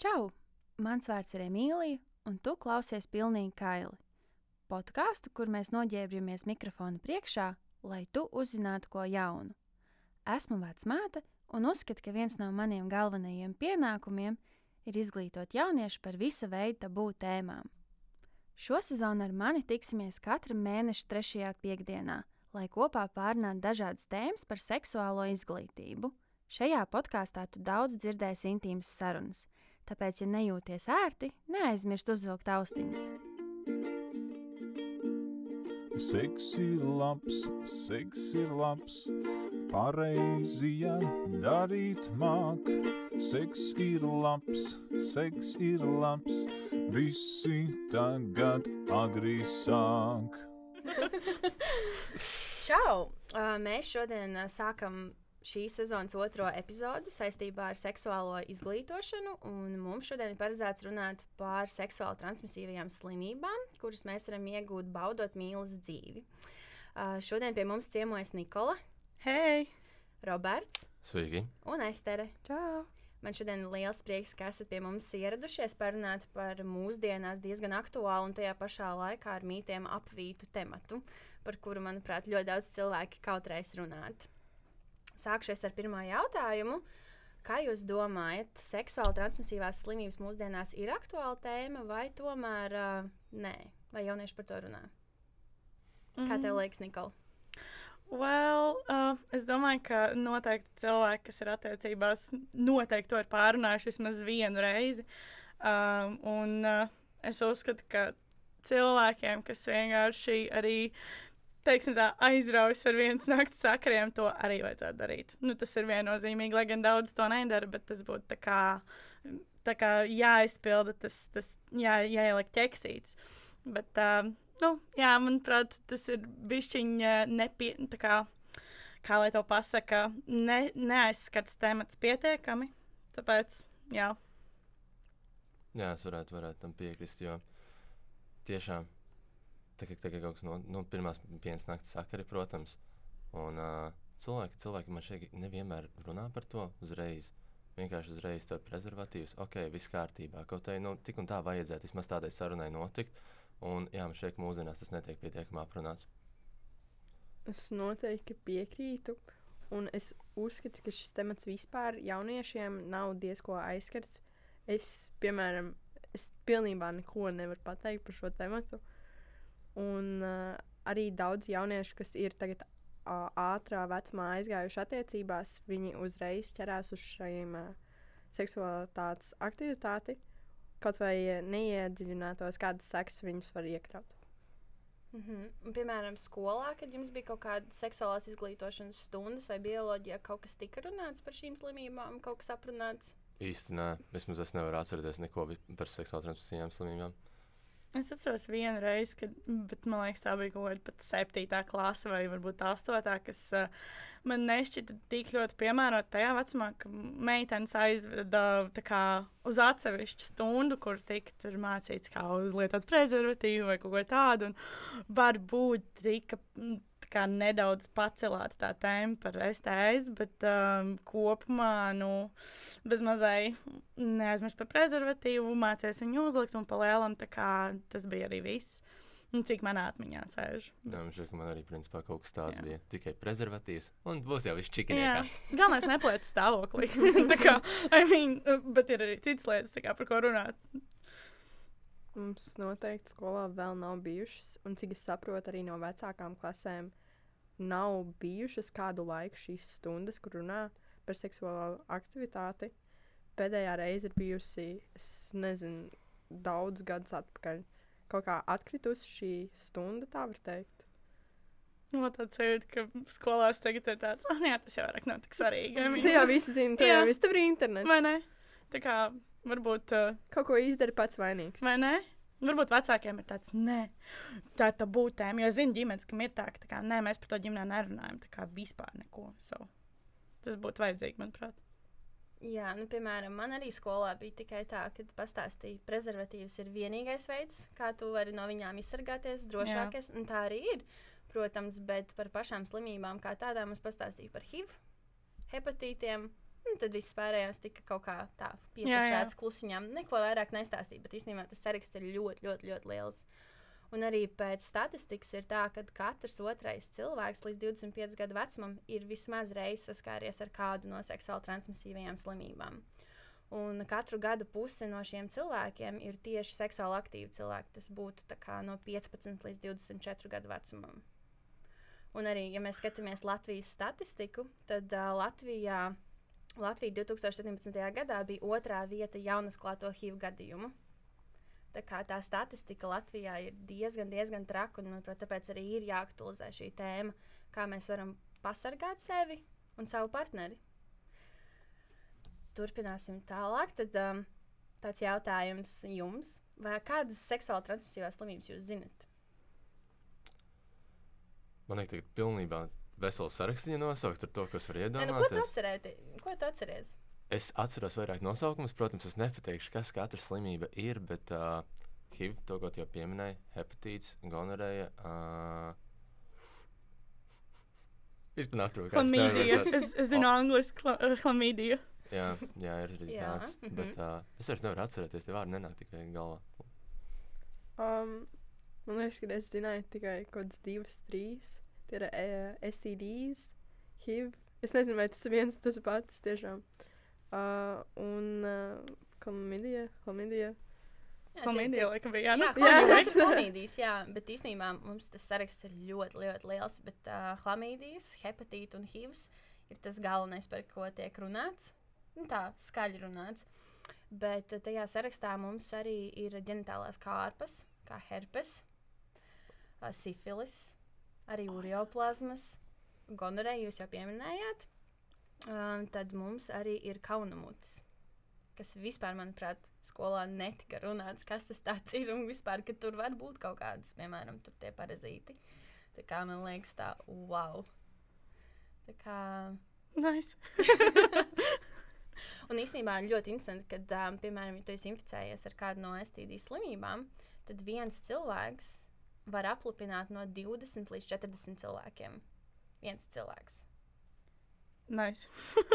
Čau! Mans vārds ir Emīlija, un tu klausies pilnīgi kaili. Podkāstu, kur mēs noģērbjamies mikrofona priekšā, lai tu uzzinātu ko jaunu. Esmu vecmāte un uzskatu, ka viens no maniem galvenajiem pienākumiem ir izglītot jauniešu par visa veida tabū tēmām. Šo sezonu ar mani tiksimies katra mēneša trešajā piekdienā, lai kopā pārunātu dažādas tēmas par seksuālo izglītību. Šajā podkāstā tu daudz dzirdēsi intīmas sarunas, tāpēc, ja nejūties ērti, neaizmirst uzvilkt austiņas. Seks ir labs, seks ir labs, pareizi, darīt māk. Seks ir labs, seks ir labs, visi tagad agri sāk. Čau! Mēs šodien sākam šīs sezonas otro epizodi saistībā ar seksuālo izglītošanu. Mums šodien ir paredzēts runāt par seksuāli transmisīvajām slimībām, kuras mēs varam iegūt baudot mīlas dzīvi. Uh, šodien pie mums ciemojas Nikola, Hei! Roberts Sveiki! un Estere. Čau! Man šodien ir liels prieks, ka esat pie mums ieradušies parunāt par mūsdienās diezgan aktuālu un tajā pašā laikā ar mītiem apvītu tematu, par kuru, manuprāt, ļoti daudz cilvēki kautrēs runāt. Sākšies ar pirmo jautājumu. Kā jūs domājat, seksuāli transmisīvās slimības mūsdienās ir aktuāla tēma vai tomēr uh, nē? Vai jaunieši par to runā? Kā tev liekas, Nikola? Well, uh, es domāju, ka noteikti cilvēki, kas ir attiecībās, noteikti to ir pārunājuši vismaz vienu reizi. Um, un uh, es uzskatu, ka cilvēkiem, kas vienkārši arī teiksim, tā, aizraujas ar vienas naktas sakariem, to arī vajadzētu darīt. Nu, tas ir viennozīmīgi, lai gan daudz to nedara, bet tas būtu tā kā, tā kā jāizpilda, tas, tas jā, jāieliek ķeksīts. Bet, uh, nu, jā, manuprāt, tas ir bišķiņa nepie, tā kā, kā lai to pasaka, ne, neaizskats temats pietiekami. Tāpēc, jā. Jā, es varētu, varētu tam piekrist, jo tiešām tā kā, tā kā kaut kas no nu, pirmās dienas naktas sakari, protams. Un uh, cilvēki, cilvēki man šeit nevienmēr runā par to uzreiz. Vienkārši uzreiz to prezervatīvs, ok, viss kārtībā. Kaut arī nu, tik un tā vajadzētu vismaz tādai sarunai notikt. Un jā, man šeit mūsdienās tas netiek pietiekami aprunāts. Es noteikti piekrītu. Un es uzskatu, ka šis temats vispār jauniešiem nav diezko aizskarts. Es, piemēram, es pilnībā neko nevaru pateikt par šo tematu. Un uh, arī daudz jauniešu, kas ir tagad uh, ātrā vecumā aizgājuši attiecībās, viņi uzreiz ķerās uz šīm uh, seksualitātes aktivitāti, kaut vai uh, neiedziļinātos, kādas sekas viņus var iekļaut. Mm -hmm. Piemēram, skolā, kad jums bija kaut kāda seksuālās izglītošanas stundas vai bioloģijā, kaut kas tika runāts par šīm slimībām, kaut kas aprunāts. Īsti nē, vismaz es nevaru atcerēties neko par seksuāli transmisijām slimībām. Es atceros vienu reizi, kad, bet man liekas, tā bija kaut kāda pat septītā klase vai varbūt astotā, kas uh, man nešķita tik ļoti piemērota tajā vecumā, ka meitenes aizveda kā uz atsevišķu stundu, kur tika mācīts, kā lietot prezervatīvu vai ko tādu. Un varbūt tika kā nedaudz pacelāta tā tēma par STS, bet um, kopumā, nu, bez mazai neaizmirst par prezervatīvu, mācījās viņu uzlikt un palēlam, tā kā tas bija arī viss. Nu, cik manā atmiņā sēž. Jā, šķiet, ka man arī principā kaut kas tāds Jā. bija. Tikai prezervatīvs, un būs jau viss čikiniekā. galvenais neplēc stāvoklī. tā kā, I mean, bet ir arī citas lietas, kā, par ko runāt. Mums noteikti skolā vēl nav bijušas, un cik es saprotu, arī no vecākām klasēm nav bijušas kādu laiku šīs stundas, kur runā par seksuālo aktivitāti. Pēdējā reize ir bijusi, es nezinu, daudz gadus atpakaļ. Kaut kā atkritusi šī stunda, tā var teikt. No, tāds sajūta, ka skolās tagad ir tāds, ah, jā, tas jau vairāk nav tik svarīgi. Tu jau tu Jā. jau viss tev ir internets. Vai ne? Tā kā varbūt, uh, Kaut ko izdari pats vainīgs. vai ne? Varbūt vecākiem ir tāds, nē, tā ir tā būtēm. Jo zinu, ģimenes, kam ir tā, ka tā kā, nē, mēs par to ģimenē nerunājam. Tā kā vispār neko. So, tas būtu vajadzīgi, manuprāt. Jā, nu, piemēram, man arī skolā bija tikai tā, ka pastāstīja, ka prezervatīvs ir vienīgais veids, kā tu vari no viņām izsargāties, drošākais. Un tā arī ir, protams, bet par pašām slimībām kā tādām mums pastāstīja par HIV, hepatītiem. Un tad viss pārējais tika kaut kā tā pietušāts klusiņām. Neko vairāk nestāstīja, bet īstenībā tas saraksts ir ļoti, ļoti, ļoti liels. Un arī pēc statistikas ir tā, ka katrs otrais cilvēks līdz 25 gadu vecumam ir vismaz reiz saskāries ar kādu no seksuāli transmisīvajām slimībām. Un katru gadu puse no šiem cilvēkiem ir tieši seksuāli aktīvi cilvēki. Tas būtu no 15 līdz 24 gadu vecumam. Un arī, ja mēs skatāmies Latvijas statistiku, tad uh, Latvijā, Latvija 2017. gadā bija otrā vieta jaunasklāto HIV gadījumu. Tā kā tā statistika Latvijā ir diezgan, diezgan traka, un manuprāt, tāpēc arī ir jāaktualizē šī tēma, kā mēs varam pasargāt sevi un savu partneri. Turpināsim tālāk. Tad um, tāds jautājums jums. Vai kādas seksuāli transmisīvās slimības jūs zinat? Man liekas, ka pilnībā vesels saraksts viņa nosaukt ar to, kas var Nē, nu, ko tu iedomāties. atcerēti? Ko tu atceries? Es atceros vairāk nosaukumus, protams, es nepateikšu, kas katra slimība ir, bet uh, HIV, to, jau pieminēji, hepatīts, gonorēja. Uh, Vispār kāds Chlamīdija. Es, es zinu, angliski chla- uh, chlamīdija. Jā, jā, ir arī Jā, tāds. mhm. Bet uh, es vairs nevaru atcerēties, tie vārdi nenāk tikai galvā. Um, man liekas, ka es zināju tikai kaut kādas divas, trīs. Tie ir uh, STDs, HIV. Es nezinu, vai tas ir viens tas pats tiešām. Uh, un uh. Jā, Chlamīdija, tie- laikam, bija. Jā, nu, Jā, Jā. chlamīdijas, jā, bet īstenībā mums tas saraksts ir ļoti, ļoti liels. Bet uh, chlamīdijas, hepatīta un hivs ir tas galvenais, par ko tiek runāts. Nu, tā skaļi runāts. Bet tajā sarakstā mums arī ir ģenitālās kārpas, kā herpes, uh, sifilis, arī urioplazmas, gonorēja, jūs jau pieminējāt. Um, tad mums arī ir kaunamutis kas vispār, manuprāt, skolā netika runāts, kas tas ir un vispār, ka tur var būt kaut kādas, piemēram, tie parazīti. Tā kā man liekas, tā, wow. Tā kā. Nice. Un īstenībā ļoti interesanti, ka, um, piemēram, ja tu esi inficējies ar kādu no STD slimībām, tad viens cilvēks var aplipināt no 20 līdz 40 cilvēkiem. Viens cilvēks. nice.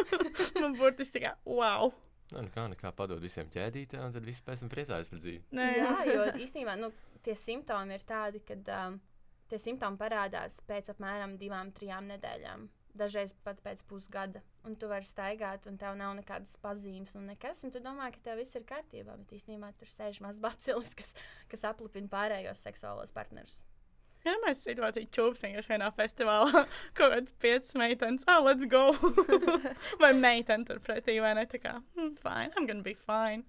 Man burtiski tā kā, wow. Nu, nu kā nekā padod visiem ķēdītē, un tad viss pēc tam priecājas par dzīvi. Nē, Jā, jo īstenībā nu, tie simptomi ir tādi, ka um, tie simptomi parādās pēc apmēram divām, trijām nedēļām. Dažreiz pat pēc pusgada. Un tu vari staigāt, un tev nav nekādas pazīmes, un nekas. Un tu domā, ka tev viss ir kārtībā, bet īstenībā tur sēž mazs bacilis, kas, kas aplipina pārējos seksuālos partnerus. Jā, mēs situāciju čūpsim, vienkārši vienā festivālā kaut kāds piecas meitenes, ah, let's go. vai meitene turpretī, vai ne? Tā kā, hmm, fine, I'm gonna be fine.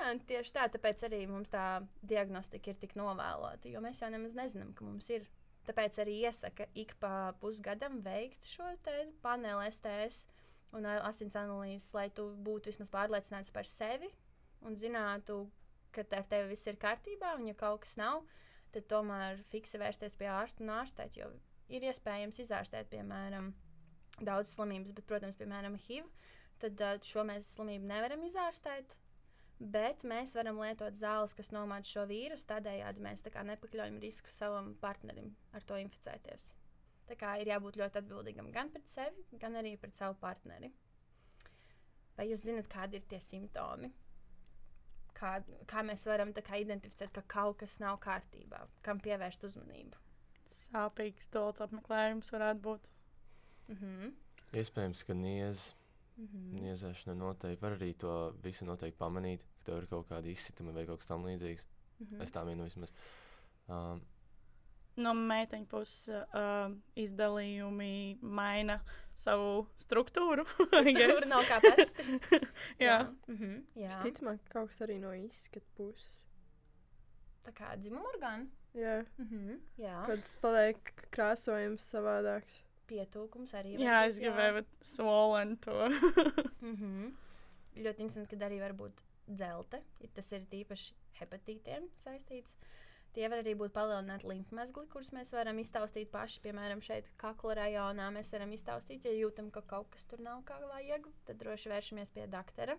Jā, tieši tā, tāpēc arī mums tā diagnostika ir tik novēlota, jo mēs jau nemaz nezinām, ka mums ir. Tāpēc arī iesaka ik pa pusgadam veikt šo paneli STS un ā, asins analīzes, lai tu būtu vismaz pārliecināts par sevi un zinātu, ka ar tevi viss ir kārtībā, un ja kaut kas nav, tad tomēr fiksi vērsties pie ārsta un ārstēt, jo ir iespējams izārstēt, piemēram, daudz slimības, bet, protams, piemēram, HIV, tad ā, šo mēs slimību nevaram izārstēt. Bet mēs varam lietot zāles, kas nomāca šo vīrusu. Tādējādi mēs tā nepakļaujam risku savam partnerim ar to inficēties. Tā kā ir jābūt ļoti atbildīgam gan pret sevi, gan arī pret savu partneri. Vai jūs zināt, kādi ir tie simptomi? Kā, kā mēs varam kā identificēt, ka kaut kas nav kārtībā, kam pievērst uzmanību? Sāpīgs dolts apmeklējums varētu būt. Mhm. Iespējams, ka niez, Mhm. niezēšana noteikti var arī to visu noteikti pamanīt, ka tev ir kaut kāda izsituma vai kaut kas tam līdzīgs. Mhm. Es tā minu vismaz. Um, No meiteņu puses uh, izdalījumi maina savu struktūru. Tur nav kā parasti. Jā, Mhm. Jā. Visticamāk, ka kaut kas arī no izskata puses. Tā kā dzimuma orgāna. Jā, Mhm. Jā. kad tas paliek krāsojums savādāks. Pietūkums arī. jā es būt, jā. gribēju swollen to. Mm -hmm. Ļoti interesanti, ka arī var būt dzelte. Tas ir tīpaši hepatītiem saistīts. Tie var arī būt palielināti limfmezgli, kurus mēs varam iztaustīt paši. Piemēram, šeit kakla rajonā mēs varam iztaustīt, ja jūtam, ka kaut kas tur nav kā vajag. Tad droši vēršamies pie doktora.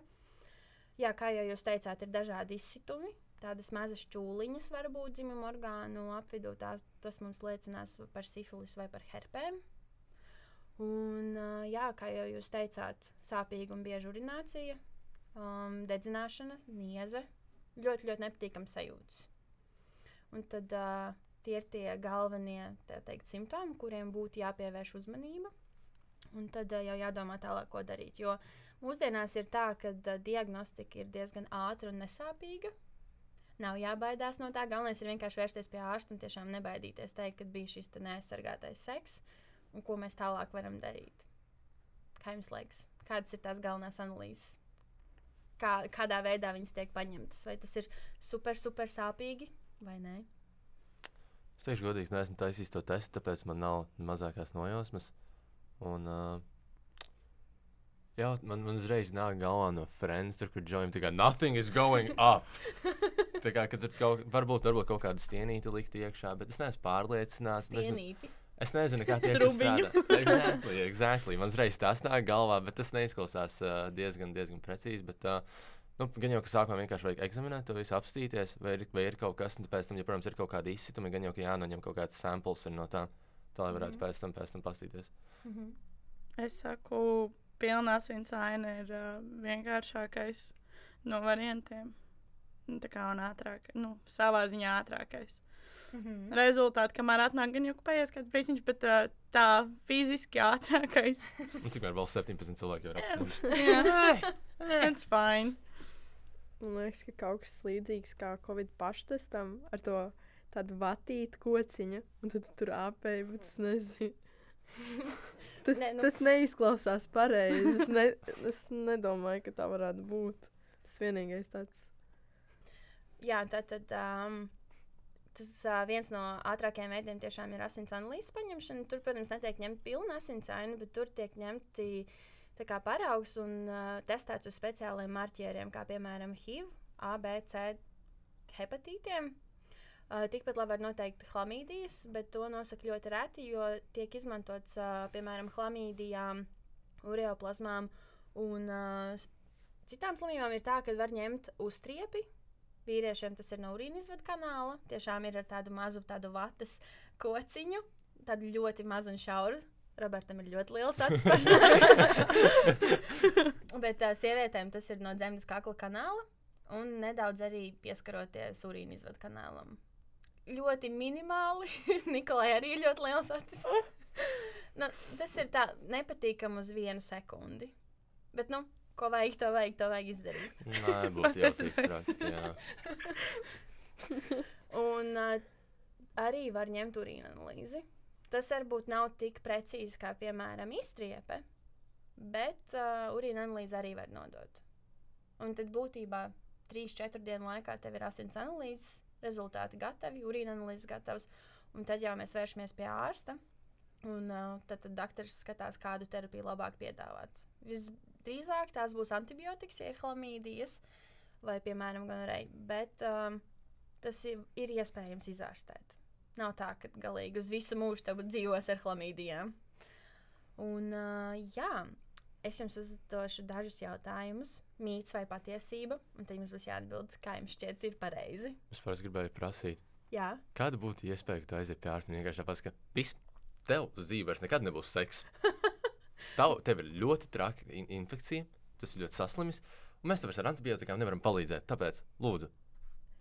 Jā, kā jau jūs teicāt, ir dažādi izsitumi. Tādas mazas čūliņas var būt dzimuma orgānu apvidū. Tās, tas mums liecinās par sifilis vai par herpēm. Un, uh, jā, kā jau jūs teicāt, sāpīga un bieža urinācija, um, dedzināšana, nieze, ļoti, ļoti nepatīkams sajūtas. Un tad uh, tie ir tie galvenie teikt, simptomi, kuriem būtu jāpievērš uzmanība. Un tad uh, jau jādomā tālāk, ko darīt. Jo mūsdienās ir tā, ka uh, diagnostika ir diezgan ātra un nesāpīga. Nav jābaidās no tā. Galvenais ir vienkārši vērsties pie ārsta un tiešām nebaidīties teikt, ka bija šis neaizsargātais seks un ko mēs tālāk varam darīt. Kā jums liekas, kādas ir tās galvenās analīzes? Kā, kādā veidā viņas tiek paņemtas? Vai tas ir super, super sāpīgi vai nē? Es teikšu, godīgi, neesmu taisījis to testu, tāpēc man nav mazākās nojausmas. Un, uh, jā, man, man uzreiz nāk galvā no Friends, tur, kur Džojam kā nothing is going up. tā kā, kad ir kaut, varbūt, varbūt kaut kādu stienīti likt iekšā, bet es neesmu pārliecināts. Stienīti. Es nezinu, kā tie Trubiņu. Exactly, exactly. Man uzreiz tas nāk galvā, bet tas neizklausās uh, diezgan, diezgan precīzi. Bet, uh, nu, gan jau, ka sākumā vienkārši vajag eksaminēt, to visu apstīties, vai ir, vai ir kaut kas, un pēc tam, ja, protams, ir kaut kāda izsituma, gan jau, ka jānoņem kaut kāds samples no tā, tā lai varētu Mhm. pēc tam, pēc tam pastīties. Mhm. Es saku, pilnā sincāina ir uh, vienkāršākais no variantiem. Nu, Tā kā un ātrāk, nu, savā ziņā ātrākais. Mhm. Rezultāti, kamēr atnāk gan jau paies kāds brīdiņš, bet uh, tā fiziski ātrākais. Nu, tikmēr vēl 17 cilvēki jau ir apstājušies. Jā, it's fine. Man liekas, ka kaut kas līdzīgs kā Covid paštestam ar to tādu vatītu kociņu, un tad tu tur apēji, bet es nezinu. Tas, ne, nu- tas neizklausās pareizi. Es, ne, es nedomāju, ka tā varētu būt. Tas vienīgais tāds. Jā, tad, tad um, tas uh, viens no ātrākajiem veidiem tiešām ir asins analīzes paņemšana. Tur, protams, netiek ņemta pilna asinsaina, bet tur tiek ņemti paraugs un uh, testēts uz speciāliem marķieriem, kā piemēram HIV, A, B, C hepatītiem. Uh, tikpat labi var noteikt chlamīdijas, bet to nosaka ļoti reti, jo tiek izmantots uh, piemēram chlamīdijām, ureoplazmām un uh, citām slimībām. Ir tā, ka var ņemt uztriepi. Vīriešiem tas ir no urīna izvadu kanāla. Tiešām ir ar tādu mazu tādu vatas kociņu, tādu ļoti mazu un šauru. Robertam ir ļoti liels acis. Bet uh, sievietēm tas ir no zemes kakla kanāla un nedaudz arī pieskaroties urīna izvadu kanālam. Ļoti minimāli. Nikolai arī ir ļoti liels acis. nu, tas ir tā nepatīkami uz vienu sekundi. Bet, nu, ko vajag, to vajag, to vajag izdarīt. Nē, tik traki. jā. Un uh, arī var ņemt urīna analīzi. Tas varbūt nav tik precīzi kā, piemēram, izstriepe, bet uh, urīna analīze arī var nodot. Un tad būtībā 3-4 dienu laikā tev ir asins analīzes, rezultāti gatavi, urīna analīzes gatavs, un tad jau mēs vēršamies pie ārsta. Un uh, tad, tad doktors skatās, kādu terapiju labāk piedāvāt. Visdrīzāk tās būs antibiotikas, chlamīdijas vai, piemēram, gonorei. Bet um, tas ir, ir iespējams izārstēt. Nav tā, ka galīgi uz visu mūžu tev dzīvos ar chlamīdijām. Un, uh, jā, es jums uzdošu dažus jautājumus, mīts vai patiesība, un tad jums būs jāatbild, kā jums šķiet, ir pareizi. Es parasti gribēju prasīt, Jā, kāda būtu iespēja, ka tu aiziet pie ārsta un vienkārši tāpēc, ka viss tev uz dzīves nekad nebūs seks. Tev, tev ir ļoti traka in infekcija, tas ir ļoti saslimis, un mēs tev ar antibiotikām nevaram palīdzēt. Tāpēc, lūdzu,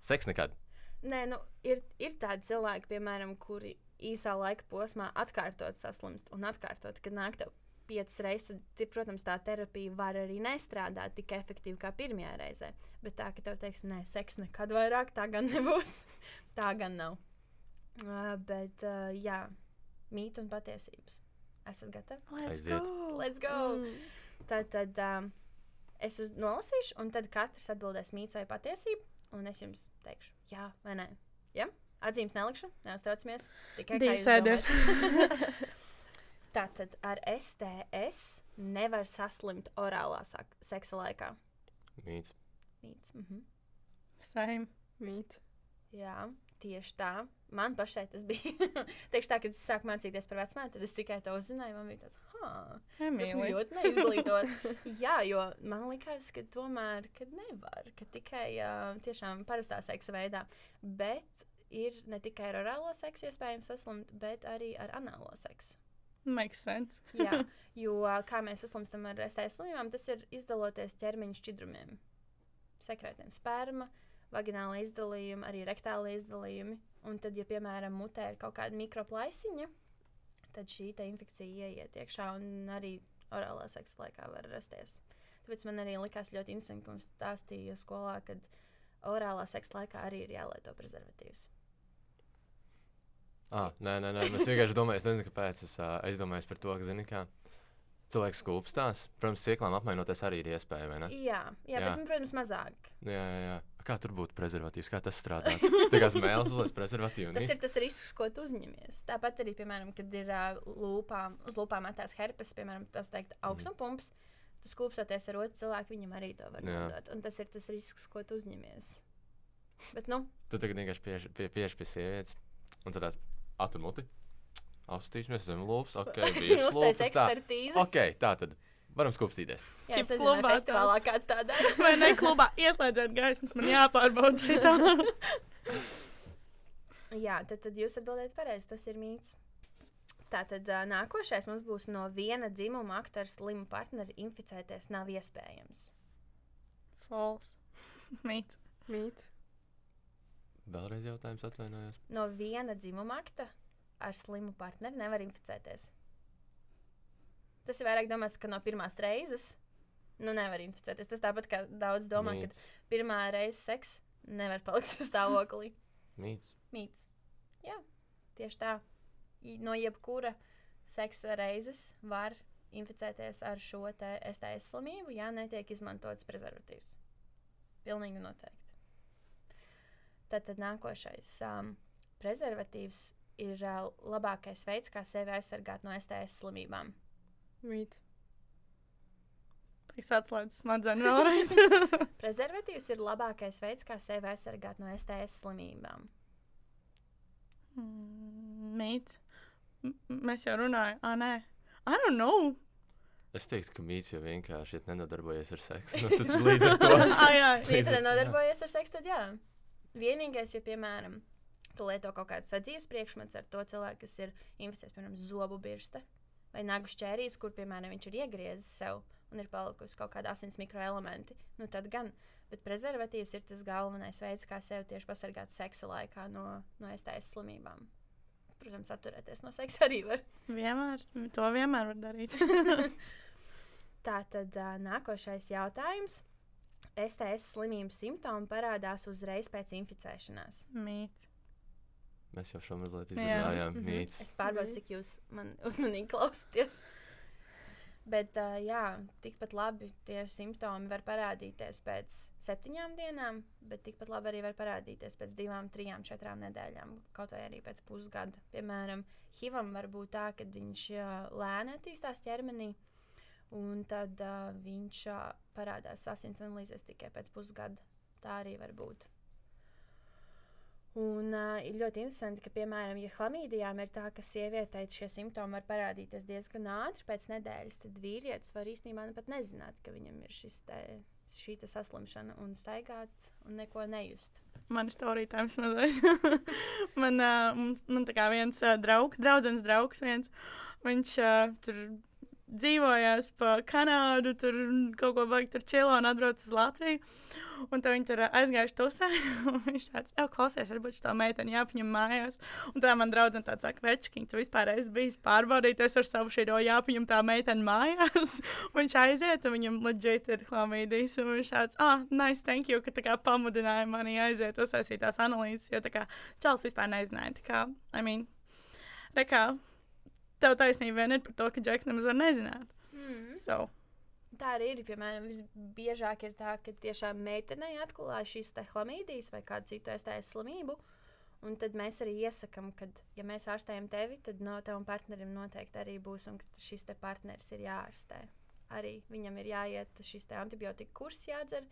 seks nekad. Nē, nu, ir, ir tādi cilvēki, piemēram, kuri īsā laika posmā atkārtot saslimst un atkārtot, kad nāk tev piecas reizes, tad, protams, tā terapija var arī nestrādāt tik efektīvi kā pirmajā reizē. Bet tā, ka tev teiks, nē, seks nekad vairāk, tā gan nebūs. tā gan nav. Uh, bet, uh, jā, mīt un patiesības. Esat gatavi? Let's Aiziet. go! Let's go! Mm. Tad, tad um, es uz, nolasīšu, un tad katrs atbildēs mīts vai patiesību. Un es jums teikšu, jā vai nē. Ja? Atzīmes nelikšu, neuztraucamies. Tikai jūs sēdēs. Tātad ar STS nevar saslimt orālā seksa laikā. Mīts. Mīts. Mhm. Same. Mīt. Jā, tieši tā. Man pašai tas bija. Teikšu tā, kad es sāku mācīties par vecmāti, tad es tikai to uzzināju. Man bija tāds, ah, Tas ļoti neizglītot. Jā, jo man liekas, ka tomēr kad nevar, ka tikai uh, tiešām parastā seksa veidā. Bet ir ne tikai ar orālo seksu iespējams saslimt, bet arī ar anālo seksu. Makes sense. Jā, jo kā mēs saslimstam ar STS slimībām, tas ir izdaloties ķermeņa šķidrumiem. Sekretiem sperma, vagināla izdalījumi, arī rektāla izdalījumi. Un tad, ja piemēram mutē ir kaut kāda mikroplaisiņa, tad šī infekcija ieiet iekšā un arī orālā seksa laikā var rasties. Tāpēc man arī likās ļoti interesanti, ka mums stāstīja skolā, ka orālā seksa laikā arī ir jālieto prezervatīvs. Ah, nē, nē, nē, es vienkārši domāju, es nezinu, kāpēc es aizdomājos par to, ka, zini, kā cilvēks skūpstās. Protams, sieklām apmainoties arī ir iespēja? Jā, jā, jā. Bet, protams, mazāk. Jā, jā. Kā tur būtu prezervatīvs, kā tas strādā? Tā kā smēles uzliek prezervatīvu. Tas ir tas risks, ko tu uzņemies. Tāpat arī, piemēram, kad ir lūpām, uz lūpām metās herpes, piemēram, tas teikt, augstnumpumps. Tu skūpstoties ar otru cilvēku, viņam arī to var nodot. Un tas ir tas risks, ko tu uzņemies. Bet, nu, Tu tagad vienkārši pieeši pie, pie, pie sievietes, un tad tās atur muti. Austīsimies zem lūpas, ok, bija uztais slūpas, tā. Ok, tā tad varam skūpstīties. Jā, es nezinu, vai festivālā kāds tā dara. Vai ne klubā ieslēdziet gaismas, man jāpārbauda šitā. Jā, tad, tad jūs atbildējat pareizi. Tas ir mīts. Tātad nākošais mums būs no viena dzimuma akta ar slimu partneri inficēties nav iespējams. False. Mīts. Mīts. Vēlreiz jautājums atvainojos. No viena dzimuma akta ar slimu partneri nevar inficēties. Tas ir vairāk domāts, ka no pirmās reizes nu, nevar inficēties. Tas tāpat kā daudz domā, ka pirmā reize seks nevar palikt stāvoklī. Mīts. Mīts. Jā, tieši tā. No jebkura seksa reizes var inficēties ar šo STS slimību, ja netiek izmantots prezervatīvs. Pilnīgi noteikti. Tad, tad nākošais um, prezervatīvs ir uh, labākais veids, kā sevi aizsargāt no STS slimībām. Mīts. Prieks atslēdz smadzenes vēlreiz. Prezervatīvs ir labākais veids, kā sevi aizsargāt no STS slimībām. Mm, Mīts. M- Mēs jau runājam, ah, nē. I don't know. Es teiktu, ka mīts jau vienkārši ir nenodarbojies ar seksu. Nu, tad līdz ar to. ah, jā, ar ar- nodarbojies ar seksu, tad jā. Vienīgais, ja, piemēram, tu lieto kaut kādu sadzīves priekšmetu ar to cilvēku, kas ir inficēts, piemēram, zobu birste vai nagu šķērīts, kur, piemēram, viņš ir iegriezis sev un ir palikusi kaut kāda asins mikroelementi, nu tad gan. Bet prezervatīvs ir tas galvenais veids, kā sevi tieši pasargāt seksa laikā no, no STS slimībām. Protams, atturēties no seksa arī var. vienmēr. To vienmēr var darīt. Tā tad nākošais jautājums. STS slimības simptomi parādās uzreiz pēc inficēšanās. Mīts. Mēs jau šo mazliet Jā. izrunājām. Mhm. Mīts. Es pārbaudu, Mhm. cik jūs man uzmanīgi klausāties. Bet, uh, jā, tikpat labi tie simptomi var parādīties pēc septiņām dienām, bet tikpat labi arī var parādīties pēc divām, trijām, četrām nedēļām, kaut vai arī pēc pusgada. Piemēram, HIV var būt tā, ka viņš uh, lēni attīstās ķermenī, un tad uh, viņš uh, parādās asins analīzēs tikai pēc pusgada. Tā arī var būt. Un uh, ir ļoti interesanti, ka, piemēram, ja chlamīdijām ir tā, ka sievietei šie simptomi var parādīties diezgan ātri pēc nedēļas, tad vīrietis var īstenībā pat nezināt, ka viņam ir šis te, šī te saslimšana un staigāt un neko nejust. Man ir storija times mazais. man, uh, man tā kā viens uh, draugs, draugs, draugs viens, viņš uh, tur dzīvojās pa Kanādu, tur kaut ko baigi tur čilo un atbrauc uz Latviju. Un tad viņi tur aizgājuši tusē. un Viņš tāds, jau klausies, varbūt tā meitene jāpaņem mājās. Un tā man draudzene tāds saka, večkiņ, tu vispār esi bijis pārbaudīties ar savu šī jāpaņem tā meitene mājās. un viņš aiziet, un viņam leģit ir klamīdijas. Un viņš tāds, ah, nice, thank you, ka tā kā pamudināja mani aiziet uztaisīt tās analīzes, jo tā kā čals vispār nezināja. Tā kā, I mean, rekā, tev taisnība vien ir par to, ka Džeks nemaz nezināt. Mm. So, Tā arī ir. Piemēram, visbiežāk ir tā, ka tiešām meitenei atklāja šīs chlamīdijas vai kādu citu STS slimību. Un tad mēs arī iesakām, ka, ja mēs ārstējam tevi, tad no tavam partnerim noteikti arī būs, un šis te partneris ir jāārstē. Arī viņam ir jāiet šis antibiotika kurs jādzer,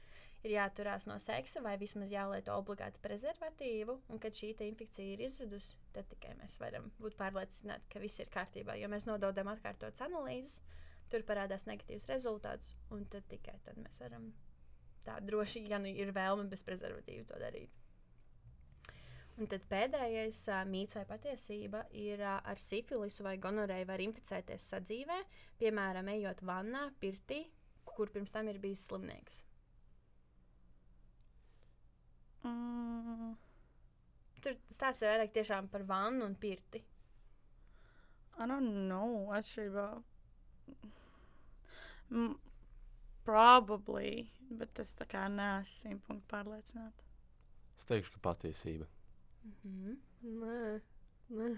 ir jāturās no seksa vai vismaz jālieto obligāti prezervatīvu. Un kad šī infekcija ir izzudusi, tad tikai mēs varam būt pārliecināti, ka viss ir kārtībā, jo mēs nododam atkārtotas analīzes tur parādās negatīvs rezultāts, un tad tikai tad mēs varam tā droši, ja nu ir vēlme bez prezervatīva to darīt. Un tad pēdējais mīts vai patiesība ir ar sifilisu vai gonorēju var inficēties sadzīvē, piemēram, ejot vannā, pirtī, kur pirms tam ir bijis slimnieks. Mm, Tur stāsts ir vairāk tiešām par vannu un pirti. I don't know. Atšķirībā. Mm, probably, bet es tā kā neesmu simtpunktu pārliecināta. Es teikšu, ka patiesība. Mm -hmm. Nē, nē.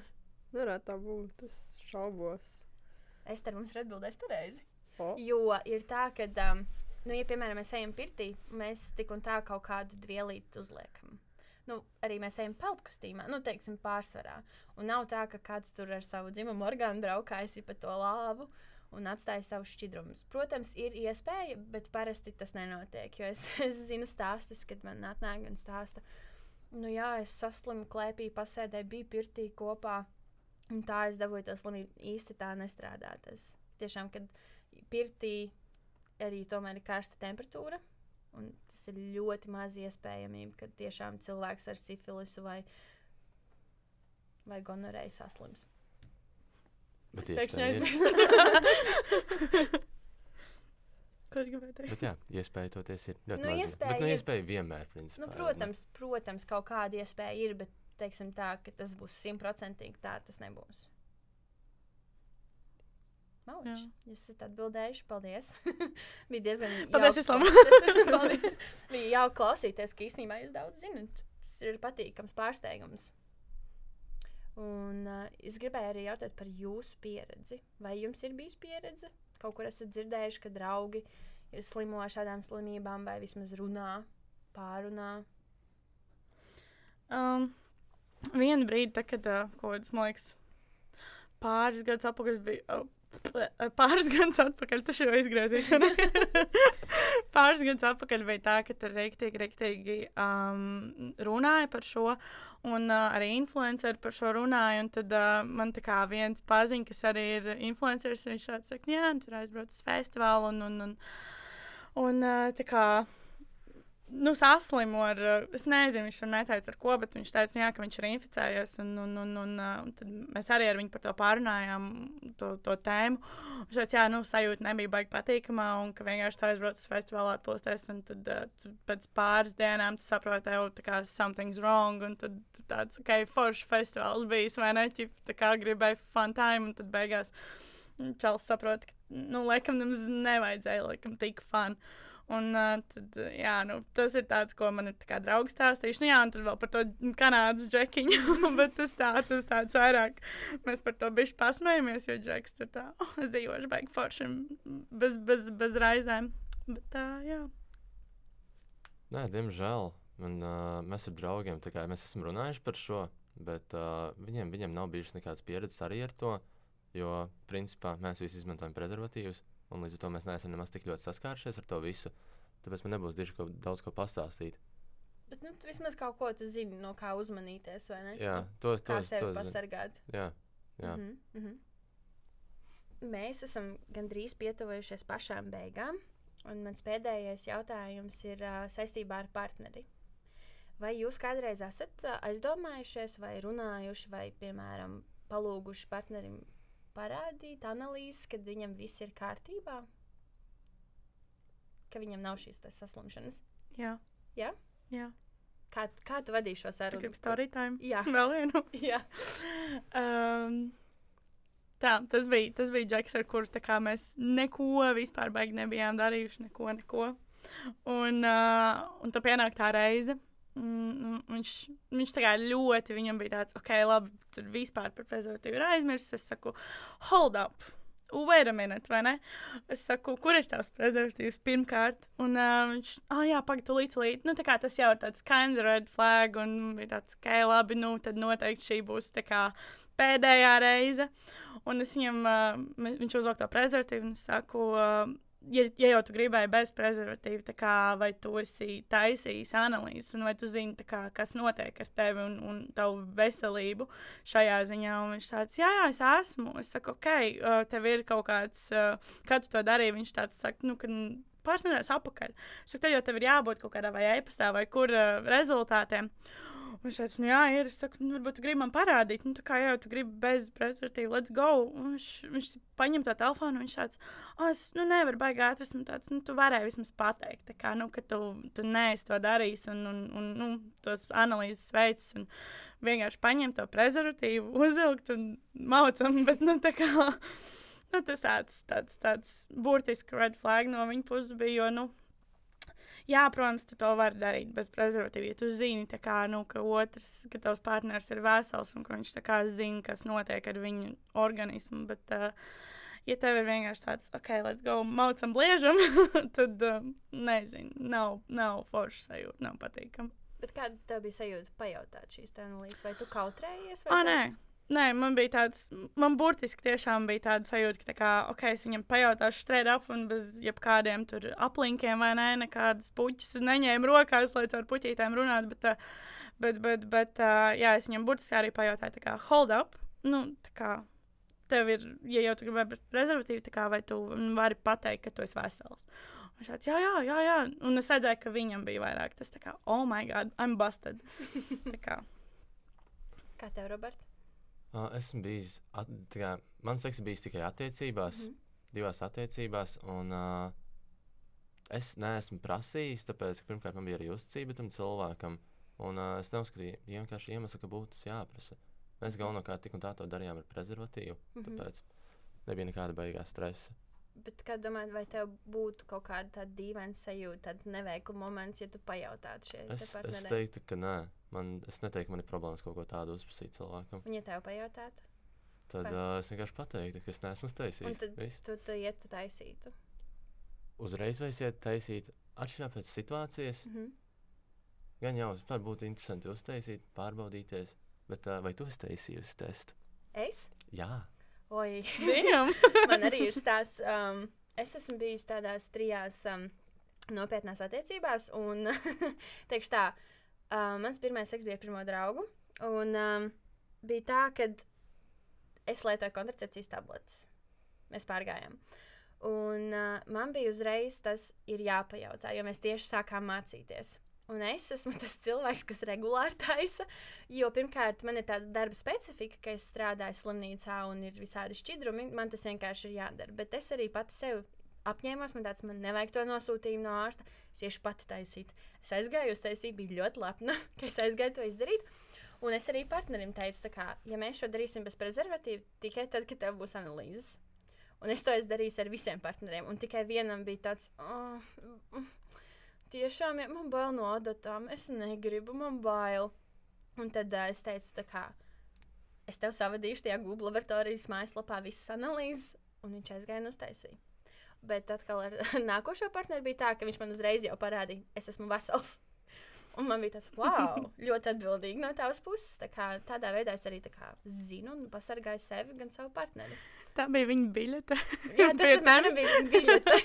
Nevarētu tā būt. Es šaubos. Es tam mums ir atbildējis pareizi. O, Jo ir tā, ka, um, nu, ja, piemēram, mēs ejam pirtī, mēs tik un tā kaut kādu dvielīti uzliekam. Nu, arī mēs ejam peltkostīmā, nu, teiksim, pārsvarā. Un nav tā, ka kāds tur ar savu dzimumu orgānu braukājis pa to lāvu un atstāja savus šķidrumus. Protams, ir iespēja, bet parasti tas nenotiek. Jo es, es zinu stāstus, kad man atnāk un stāsta, nu, jā, es saslimu klēpī, pasēdēju, biju pirtī kopā. Un tā es dabūju to slimību. Īsti tā nestrādā. Tas tiešām, kad pirtī arī tomēr ir karsta temperatūra. Un tas ir ļoti maz iespējamība, ka tiešām cilvēks ar sifilisu vai, vai gonorēju saslims. Bet Pēkšņi aizmirsu. Ko gribēju teikt? Bet jā, iespēja toties ir ļoti Nu, iespēja Bet, nu, iespēja vienmēr, principā. nu, protams, protams, kaut kāda iespēja ir, bet teiksim tā, ka tas būs simtprocentīgi tā, tas nebūs. Malīši, jūs esat atbildējuši, paldies. Bija diezgan jauki. Paldies. Bija jauki klausīties, ka īstenībā jūs daudz zinat. Tas ir patīkams pārsteigums. Un uh, es gribēju arī jautāt par jūsu pieredzi. Vai jums ir bijusi pieredze? Kaut kur esat dzirdējuši, ka draugi ir slimo ar šādām slimībām, vai vismaz runā, pārunā. Um, vienu brīdi, tā, kad uh, kaut kāds, man liekas, pāris gadus atpakaļ es biju. Uh, Pāris gadus atpakaļ tas jau izgriezīs. pāris gadus atpakaļ bija tā, ka tur rīktīgi, rīktīgi um, runāja par šo, un uh, arī influenceri par šo runāja. un Tad uh, man tā kā viens paziņš, kas arī ir influenceris, viņš tāds saka, jā, tur aizbrauc uz festivālu un, un, un, un uh, tā kā nu, saslimu ar, uh, es nezinu, viņš tur neteica ar ko, bet viņš teica, nu jā, ka viņš ir inficējies. Un, un, un, un, uh, un tad mēs arī ar viņu par to pārunājām, to, to tēmu. Viņš teica, jā, nu, sajūta nebija baigi patīkamā, un ka vienkārši tā aizbrauc uz festivālu atpūsties, un tad uh, pēc pāris dienām tu saproti, jau tā kā something's wrong, un tad tāds, ok, foršs festivāls bijis, vai ne, ķip, tā kā gribēji fun time, un tad beigās Čels saprot, ka, nu, laikam, nemaz nevajadzēja, laikam, tik fun. Un uh, tad, jā, nu, tas ir tāds, ko man ir draugs stāstījuši. Nu, jā, un tad vēl par to kanādas džekiņu, bet tas, tā, tas tāds vairāk. Mēs par to bišķi pasmējamies, jo džeks tur tā, oh, es dzīvošu baigi foršiem, bez, bez, bez raizēm. Bet tā, jā. Nē, diemžēl. Man, uh, mēs ar draugiem kā, mēs esam runājuši par šo, bet uh, viņiem, viņiem nav bijušas nekādas pieredzes arī ar to. Jo, principā, mēs visi izmantojam prezervatīvus, un līdz ar to mēs neesam nemaz tik ļoti saskārušies ar to visu. Tāpēc man nebūs diži ko, daudz ko pastāstīt. Bet nu, vismaz kaut ko tu zini, no kā uzmanīties, vai ne? Jā, tos, kā tos, sevi tos zinu. pasargāt. Jā, jā. Mhm, mhm. Mēs esam gandrīz pietuvojušies pašām beigām, un mans pēdējais jautājums ir uh, saistībā ar partneri. Vai jūs kādreiz esat aizdomājušies, vai runājuši, vai, piemēram, palūguši partnerim parādīt analīzes, kad viņam viss ir kārtībā? Ka viņam nav šīs saslimšanas. Jā. Jā? Jā. Kā, kā tu vadīji šo sarunu? gribi story time? Jā. Vēl vienu. Jā. Um, tā, tas bija, tas bija Džeks, ar kuru tā mēs neko vispār baigi nebijām darījuši. Neko, neko. Un, uh, un tad pienāk tā reize. Mm, viņš, viņš tā kā ļoti, viņam bija tāds, ok, labi, tur vispār par prezervatīvu ir aizmirsis. Es saku, hold up! Wait a minute, vai ne? Es saku, kur ir tavs prezervatīvs pirmkārt? Un uh, viņš, ah, jā, pagaidi, tūlīt, tūlīt. Nu, tā kā tas jau ir tāds kind of red flag, un bija tāds, ok, labi, nu, tad noteikti šī būs tā kā pēdējā reize. Un es viņam, uh, viņš uzlika to prezervatīvu, un es saku, uh, ja, ja jau tu gribēji bez prezervatīva, kā, vai tu esi taisījis analīzes, un vai tu zini, kā, kas notiek ar tevi un, un tavu veselību šajā ziņā. Un viņš tāds, jā, jā, es esmu. Es saku, ok, uh, tev ir kaut kāds, uh, kā tu to darīji. Viņš tāds saka, nu, ka pāris nedēļas atpakaļ. Es saku, tad jau tev ir jābūt kaut kādā vai e-pastā vai kur uh, rezultātiem. Un viņš teica, nu, jā, ir. Es saku, nu, varbūt gribi man parādīt, nu, kā jau tu gribi bez prezervatīva, let's go. Un viņš, viņš paņem to telefonu, un viņš tāds, oh, es nu, nevaru baigāt atrast. Un tāds, nu, tu varēji vismaz pateikt, kā, nu, ka tu, tu neesi to darījis un, un, un nu, tos analīzes veids. Un vienkārši paņem to prezervatīvu, uzvilkt un maucam. Bet, nu, tā kā, nu, tas tāds, tāds, tāds burtisks red flag no viņa puses bija, jo, nu, Jā, protams, tu to vari darīt bez prezervatīva. Ja tu zini, kā, nu, ka otrs, ka tavs partneris ir vesels un ka viņš kā, zina, kas notiek ar viņu organismu. Bet, uh, ja tev ir vienkārši tāds, ok, let's go, maucam, bliežam, tad uh, nezinu, nav, nav forša sajūta, nav patīkami. Bet kāda bija sajūta pajautāt šīs analīzes? Vai tu kautrējies? Vai ah, tev... nē. Nē, man bija tāds, man burtiski tiešām bija tāda sajūta, ka, tā kā, ok, es viņam pajautāšu straight up un bez jebkādiem tur aplinkiem vai nē, nekādas puķis neņēmu rokās, lai caur puķītēm runātu, bet, bet, bet, bet jā, es viņam burtiski arī pajautāju, tā kā, hold up, nu, tā kā, tev ir, ja jau tu gribi rezervatīvi, tā kā, vai tu vari pateikt, ka tu esi vesels. Viņš tāds, jā, jā, jā, jā. Un es redzēju, ka viņam bija vairāk tas, kā, oh, my God, I'm busted. kā. Kā tev, Robert? Esmu bijis, at, kā, man seks bijis tikai attiecībās, mm -hmm. divās attiecībās, un uh, es neesmu prasījis, tāpēc, ka pirmkārt man bija arī uzticība tam cilvēkam, un uh, es neuzskatīju vienkārši iemeslu, ka būtu tas jāprasa. Mēs galvenokārt tik un tā to darījām ar prezervatīvu, mm -hmm. tāpēc nebija nekāda beigās stresa. Bet kā domājat, vai tev būtu kaut kāda tāda dīvaina sajūta, tāds neveikla moments, ja tu pajautātu šeit? Es, es teiktu, ka nē. Man, es neteiktu, man ir problēmas kaut ko tādu uzprasīt cilvēkam. Un, ja tev pajautātu, tad Par... uh, es vienkārši pateiktu, ka es neesmu taisījis. Un tad Viss. tu, tu iet, tu taisītu. Uzreiz vai es ietu taisīt, atšķirībā pēc situācijas. Mm -hmm. Gan jau, vispār būtu interesanti uztaisīt, pārbaudīties. Bet uh, vai tu esi taisījusi testu? Es? Jā. Oi, man arī ir stāsts. Um, es esmu bijusi tādās trijās um, nopietnās attiecībās, un teikšu tā, uh, mans pirmais seks bija ar pirmo draugu. Un um, bija tā, ka es lietoju kontracepcijas tabletes. Mēs pārgājām. Un uh, man bija uzreiz tas ir jāpajautā, jo mēs tieši sākām mācīties. Un es esmu tas cilvēks, kas regulāri taisa. Jo pirmkārt, man ir tāda darba specifika, ka es strādāju slimnīcā un ir visādi šķidrumi. Man tas vienkārši ir jādara. Bet es arī pati sev apņēmos, man tāds, man nevajag to nosūtījumu no ārsta. Es iešu pati taisīt. Es aizgāju uz taisību, biju ļoti lepna, ka es aizgāju to izdarīt. Un es arī partnerim teicu, ka, ja mēs šo darīsim bez prezervatīva, tikai tad, kad tev būs analīzes. Un es to darīju ar visiem partneriem. Un tikai vienam bija tāds, oh, tiešām, ja man bail no adatām, es negribu, man bail. Un tad uh, es teicu, tā kā es tev savadīšu tajā Google laboratorijas mājaslapā visas analīzes, un viņš aizgāja un uztaisīja. Bet atkal ar nākošo partneri bija tā, ka viņš man uzreiz jau parādīja, es esmu vesels. Un man bija tas, wow, ļoti atbildīgi no tavas puses. Tā kā, tādā veidā es arī kā, zinu un pasargāju sevi gan savu partneri. Tā bija viņa biļete. Jā, tas bija viņa biļete.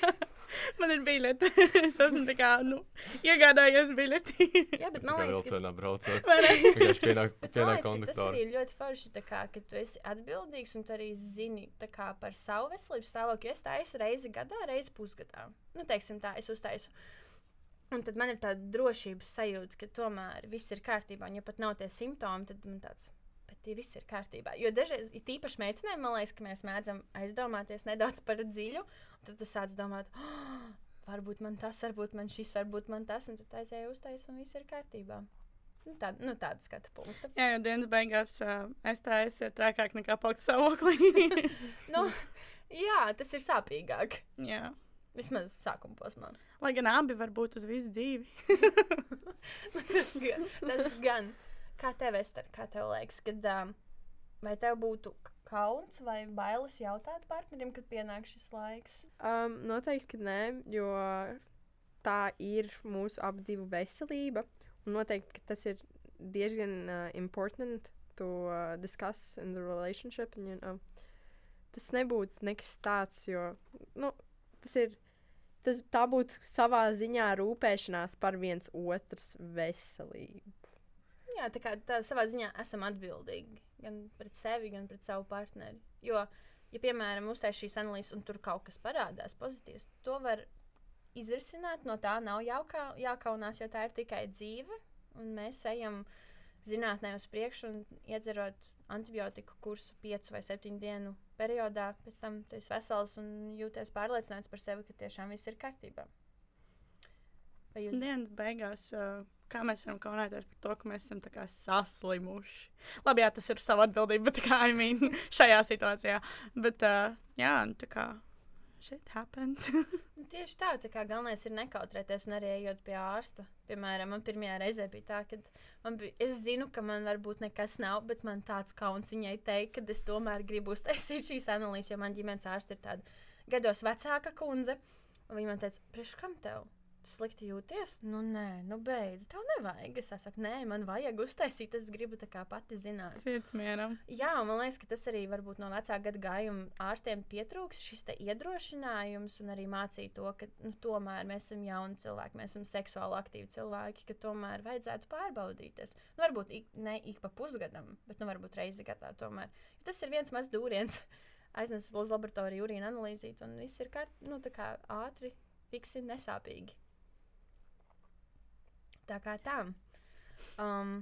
man ir biļete. es esmu tā kā, nu, iegādājies biļeti. Jā, bet man liekas, ka... braucot. Vienkārši pienāk, pienāk konduktori. Tas arī ir ļoti forši, tā kā, ka tu esi atbildīgs un tu arī zini, tā kā par savu veselības stāvokli. Es taisu reizi gadā, reizi pusgadā. Nu, teiksim tā, es uztaisu. Un tad man ir tāda drošības sajūta, ka tomēr viss ir kārtībā. Un, ja pat nav tie simptomi, tad man tāds tie viss ir kārtībā. Jo dažreiz, tīpaši meitenēm, man liekas, ka mēs mēdzam aizdomāties nedaudz par dziļu, un tad tu sāc domāt, oh, varbūt man tas, varbūt man šis, varbūt man tas, un tad aizēju uztais, un viss ir kārtībā. Nu, tā, nu, tāda skatu punkta. Jā, jau dienas beigās uh, es tā esmu trakāk nekā palikt stāvoklī. nu, jā, tas ir sāpīgāk. Jā. Vismaz sākuma posmā. Lai gan abi var būt uz visu dzīvi. tas gan. Tas gan. Kā tev, Ester, kā tev liekas, kad um, vai tev būtu kauns vai bailes jautāt partnerim, kad pienāk šis laiks? Um, noteikti, ka nē, jo tā ir mūsu abu veselība. Un noteikti, ka tas ir diezgan uh, important to uh, discuss in the relationship. And, you know, tas nebūtu nekas tāds, jo nu, tas ir. Tas, tā būtu savā ziņā rūpēšanās par viens otras veselību jā, tā kā tā, savā ziņā esam atbildīgi gan pret sevi, gan pret savu partneri. Jo, ja, piemēram, uztais šīs analīzes un tur kaut kas parādās pozitīvs, to var izrisināt. No tā nav jākā, jākaunās, jo tā ir tikai dzīve. Un mēs ejam zinātnē uz priekšu un iedzerot antibiotiku kursu piecu vai septiņu dienu periodā, pēc tam tu esi vesels un jūties pārliecināts par sevi, ka tiešām viss ir kārtībā. Jūs Dienas beigās, uh, kā mēs varam kaunēties par to, ka mēs esam kā saslimuši. Labi, jā, tas ir sava atbildība, bet kā I mean, šajā situācijā. Bet, uh, jā, nu, tā kā shit happens. Nu, tieši tā, tā kā galvenais ir nekautrēties un arī ejot pie ārsta. Piemēram, man pirmajā reizē bija tā, ka man bija, es zinu, ka man varbūt nekas nav, bet man tāds kauns viņai teikt, ka es tomēr gribu uztaisīt šīs analīzes, jo man ģimenes ārste ir tāda gados vecāka kundze. Un viņa man teica, priekš kam tev? Slikti jūties? Nu, nē, nu, beidz. Tev nevajag. Es saku, nē, man vajag uztaisīt. Es gribu tā kā pati zināt. Sirds mieram. Jā, man liekas, ka tas arī varbūt no vecāka gada gājuma ārstiem pietrūks šis iedrošinājums un arī mācīt to, ka nu, tomēr mēs esam jauni cilvēki, mēs esam seksuāli aktīvi cilvēki, ka tomēr vajadzētu pārbaudīties. Nu, varbūt ik, ne ik pa pusgadam, bet nu, varbūt reizi gadā tomēr. Jo tas ir viens mazs dūriens. Aiznes uz laboratoriju urīna analīzīt, un viss ir kārt, nu, kā ātri, fiksi, nesāpīgi. Tā kā tā. Um,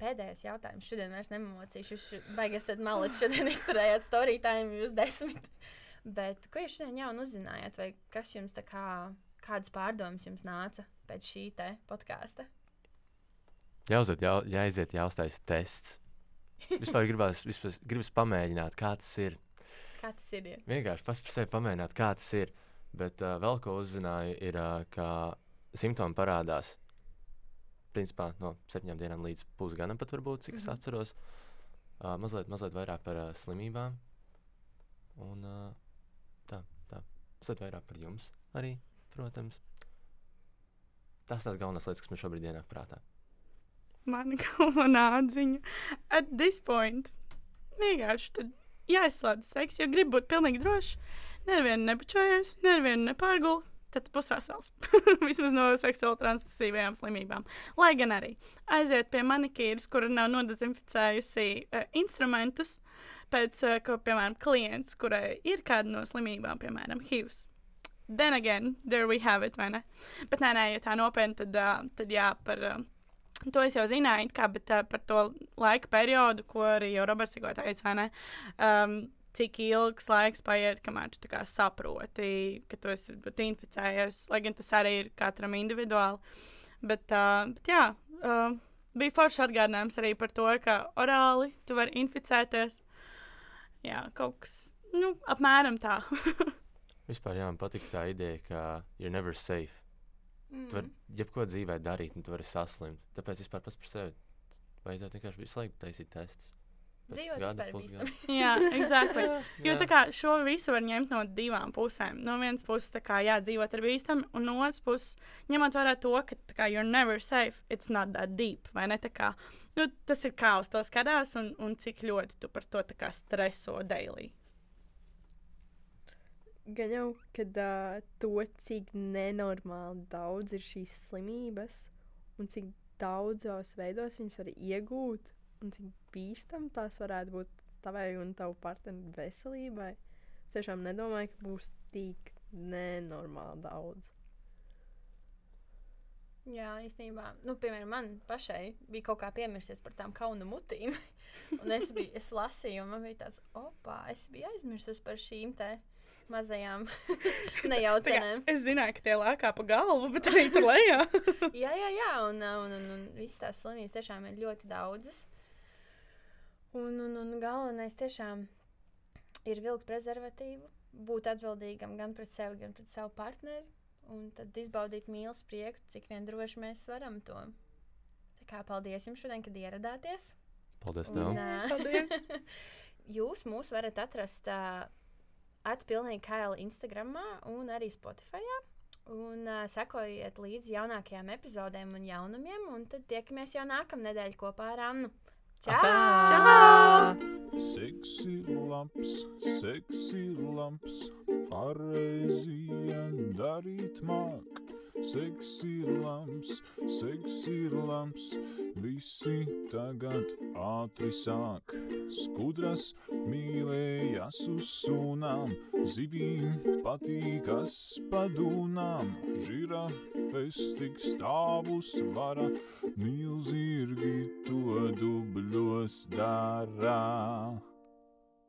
pēdējais jautājums. Šodien vairs nemocīšu. Jūs baigi esat maliči. Šodien izturējāt story time jūs desmit. Bet ko jūs šodien jau uzzinājāt? Vai kas jums tā kā, kādas pārdomas jums nāca pēc šī te podkāsta? Jāuziet, jā, jāiziet, jāuztais tests. Vispār gribas, vispār gribas pamēģināt, kā tas ir. Kā tas ir? Ja? Vienkārši pats par sevi pamēģināt, kā tas ir. Bet uh, vēl ko uzzināju, ir, uh, ka simptomi parādās principā no septiņām dienām līdz pusgadam, pat varbūt, cik es Mhm. atceros. Uh, mazliet, mazliet vairāk par uh, slimībām. Un uh, tā, tā. Mazliet vairāk par jums arī, protams. Tas tās galvenās lietas, kas man šobrīd ienāk prātā. Mana galvenā atziņa. At this point, vienkārši tad jāizslēdz seks, ja gribi būt pilnīgi drošs. Nevienu nepačojies, nevienu nepārguli. Tad būs vesels. Vismaz no seksuāli transmisīvajām slimībām. Lai gan arī aiziet pie manikīras, kura nav nodezinficējusi uh, instrumentus, pēc, uh, ko, piemēram, klients, kurai ir kāda no slimībām, piemēram, HIV. Then again, there we have it, vai ne? Bet nē, nē, ja tā nopietni, tad, uh, tad jā, par. Uh, To es jau zināju, kā, bet uh, par to laika periodu, ko arī Roberts tikko teica, vai ne? Um, cik ilgs laiks paiet, kamēr tu saproti, ka tu esi inficējies, lai gan tas arī ir katram individuāli. Bet, uh, bet jā, uh, bija forši atgādinājums arī par to, ka orāli tu vari inficēties. Jā, kaut kas, nu, apmēram tā. Vispār jā, man patīk tā ideja, ka you're never safe. Mm. Tu vari jebko dzīvē darīt, un tu vari saslimt. Tāpēc vispār pats par sevi vajadzētu vienkārši visu laiku taisīt testus. Dzīvot vispār bīstami. jā, exactly. Jo tā kā šo visu var ņemt no divām pusēm. No vienas puses, tā kā jā, dzīvot ir bīstami, un no otras puses, ņemot vērā to, ka tā kā you're never safe, it's not that deep. Vai ne? Tā kā, nu, tas ir kā uz to skatās, un, un cik ļoti tu par to kā streso daily. Gan jau, kad uh, to, cik nenormāli daudz ir šīs slimības, un cik daudzos veidos viņas var iegūt, un cik bīstam tās varētu būt tavai un tavu partneru veselībai. Es tiešām nedomāju, ka būs tik nenormāli daudz. Jā, īstenībā, nu, piemēram, man pašai bija kaut kā piemirsties par tām kaunu mutīm. Un es, biju, es lasīju, un man bija tāds, opā, es biju aizmirsis par šīm te mazajām nejaucenēm. Es zināju, ka tie lēkā pa galvu, bet arī tur lejā. jā, jā, jā, un, un, un, un visas tās slimības tiešām ir ļoti daudzas. Un, un, un galvenais tiešām ir vilkt prezervatīvu, būt atbildīgam gan pret sevi, gan pret savu partneri. Un tad izbaudīt mīlestības prieku, cik vien droši mēs varam to. Tā kā paldies jums šodien, kad ieradāties. Paldies ā, Paldies. Jūs mūs varat atrast uh, atpilnīgi Kaila Instagram un arī Spotify. Un uh, sekojiet līdzi jaunākajām epizodēm un jaunumiem, un tad tiekamies jau nākamnedēļ kopā ar Annu. Čau! Čau! Seksi labs, seksi labs, pareizi darīt māk. Seksi labs, seksi labs, visi tagad ātri sāk. Skudras mīlējas uz sunām, zivīm patīkas padūnām, žirafes tik stāvus vara, milzīgi to dubļos darā.